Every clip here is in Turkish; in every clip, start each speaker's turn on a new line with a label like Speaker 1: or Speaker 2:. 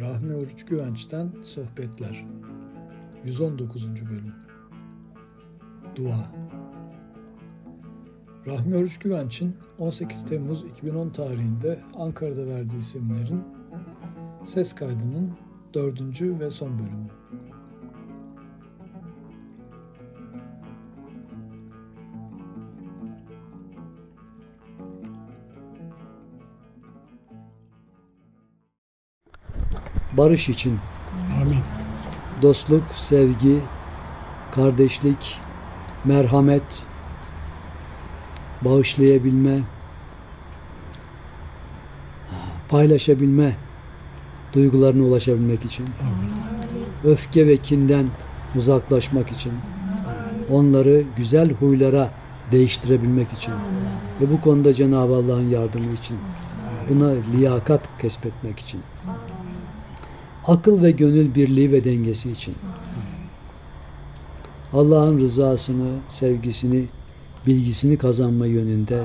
Speaker 1: Rahmi Oruç Güvenç'ten Sohbetler 119. Bölüm Dua Rahmi Oruç Güvenç'in 18 Temmuz 2010 tarihinde Ankara'da verdiği seminerin ses kaydının dördüncü ve son bölümü.
Speaker 2: Barış için,
Speaker 3: Amin.
Speaker 2: dostluk, sevgi, kardeşlik, merhamet, bağışlayabilme, paylaşabilme duygularına ulaşabilmek için, öfke ve kinden uzaklaşmak için, onları güzel huylara değiştirebilmek için. Ve bu konuda Cenab-ı Allah'ın yardımı için, buna liyakat kesbetmek için akıl ve gönül birliği ve dengesi için. Allah'ın rızasını, sevgisini, bilgisini kazanma yönünde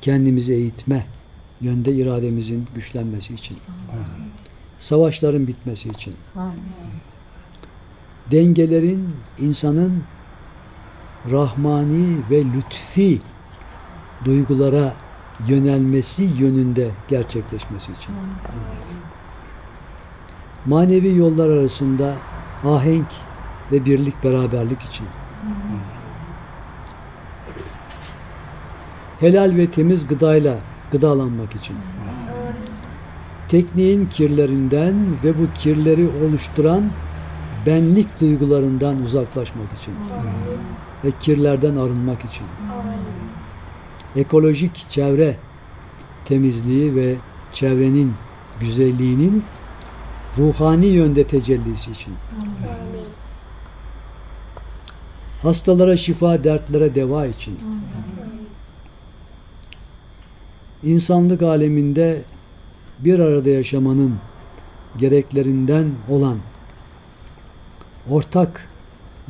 Speaker 2: kendimizi eğitme yönde irademizin güçlenmesi için. Savaşların bitmesi için. Dengelerin insanın rahmani ve lütfi duygulara yönelmesi yönünde gerçekleşmesi için manevi yollar arasında ahenk ve birlik beraberlik için. Helal ve temiz gıdayla gıdalanmak için. Tekniğin kirlerinden ve bu kirleri oluşturan benlik duygularından uzaklaşmak için. Ve kirlerden arınmak için. Ekolojik çevre temizliği ve çevrenin güzelliğinin ruhani yönde tecellisi için. Hastalara şifa, dertlere deva için. İnsanlık aleminde bir arada yaşamanın gereklerinden olan ortak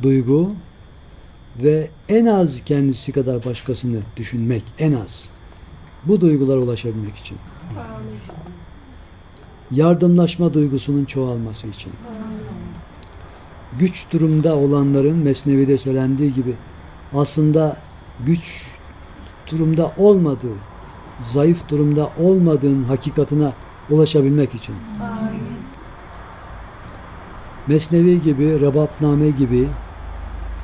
Speaker 2: duygu ve en az kendisi kadar başkasını düşünmek, en az. Bu duygulara ulaşabilmek için. Yardımlaşma duygusunun çoğalması için. Güç durumda olanların Mesnevi'de söylendiği gibi aslında güç durumda olmadığı, zayıf durumda olmadığın hakikatine ulaşabilmek için. Mesnevi gibi, Rebapname gibi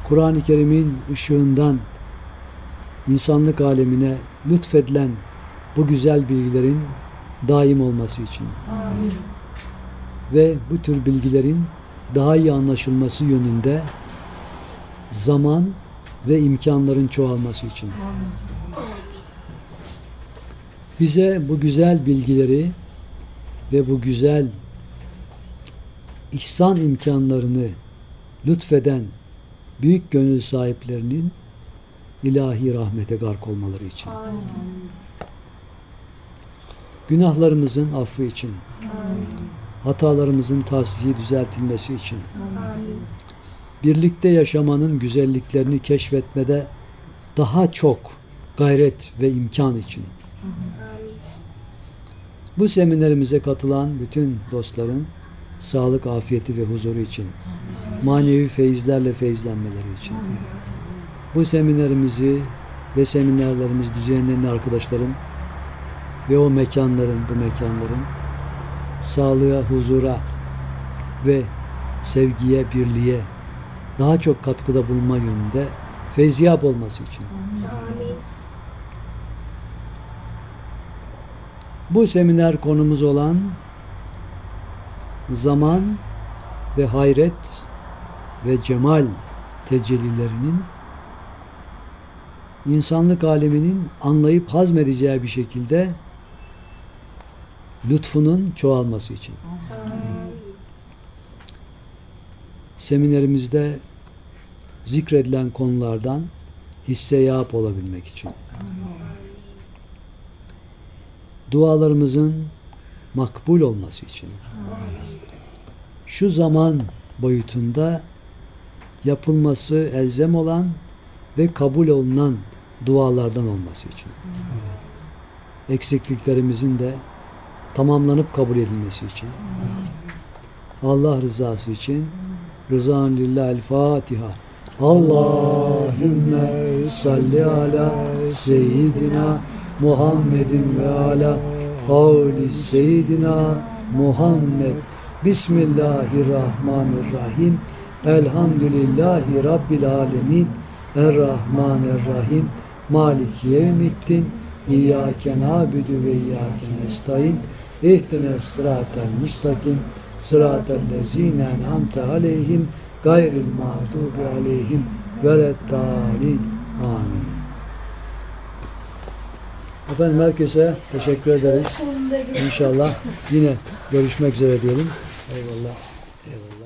Speaker 2: Kur'an-ı Kerim'in ışığından insanlık alemine lütfedilen bu güzel bilgilerin daim olması için. Ve bu tür bilgilerin daha iyi anlaşılması yönünde zaman ve imkanların çoğalması için. Bize bu güzel bilgileri ve bu güzel ihsan imkanlarını lütfeden büyük gönül sahiplerinin ilahi rahmete gark olmaları için. Amin. Günahlarımızın affı için. Amin. Hatalarımızın tahsisi düzeltilmesi için. Amin. Birlikte yaşamanın güzelliklerini keşfetmede daha çok gayret ve imkan için. Amin. Bu seminerimize katılan bütün dostların sağlık, afiyeti ve huzuru için. Manevi feyizlerle feyizlenmeleri için. Bu seminerimizi ve seminerlerimizi düzenleyen arkadaşların ve o mekanların, bu mekanların sağlığa, huzura ve sevgiye, birliğe daha çok katkıda bulunma yönünde feyziyap olması için. Amin. Bu seminer konumuz olan zaman ve hayret ve cemal tecellilerinin insanlık aleminin anlayıp hazmedeceği bir şekilde lütfunun çoğalması için. Seminerimizde zikredilen konulardan hisse yap olabilmek için. Dualarımızın makbul olması için. Şu zaman boyutunda yapılması elzem olan ve kabul olunan dualardan olması için. Eksikliklerimizin de tamamlanıp kabul edilmesi için. Allah rızası için rızan lillahil Fatiha. Allahümme salli ala seyyidina Muhammedin ve ala kavli seyyidina Muhammed. Bismillahirrahmanirrahim. Elhamdülillahi Rabbil alemin. Errahmanirrahim. Maliki yevmiddin. İyyâke nâbüdü ve iyyâke nestaîn. İhdine sıratel müstakim. Sıratel lezîne en'amte aleyhim. Gayril mağdubi aleyhim. Veleddâlin. Amin. Efendim herkese teşekkür ederiz. İnşallah yine görüşmek üzere diyelim. Eyvallah. Eyvallah.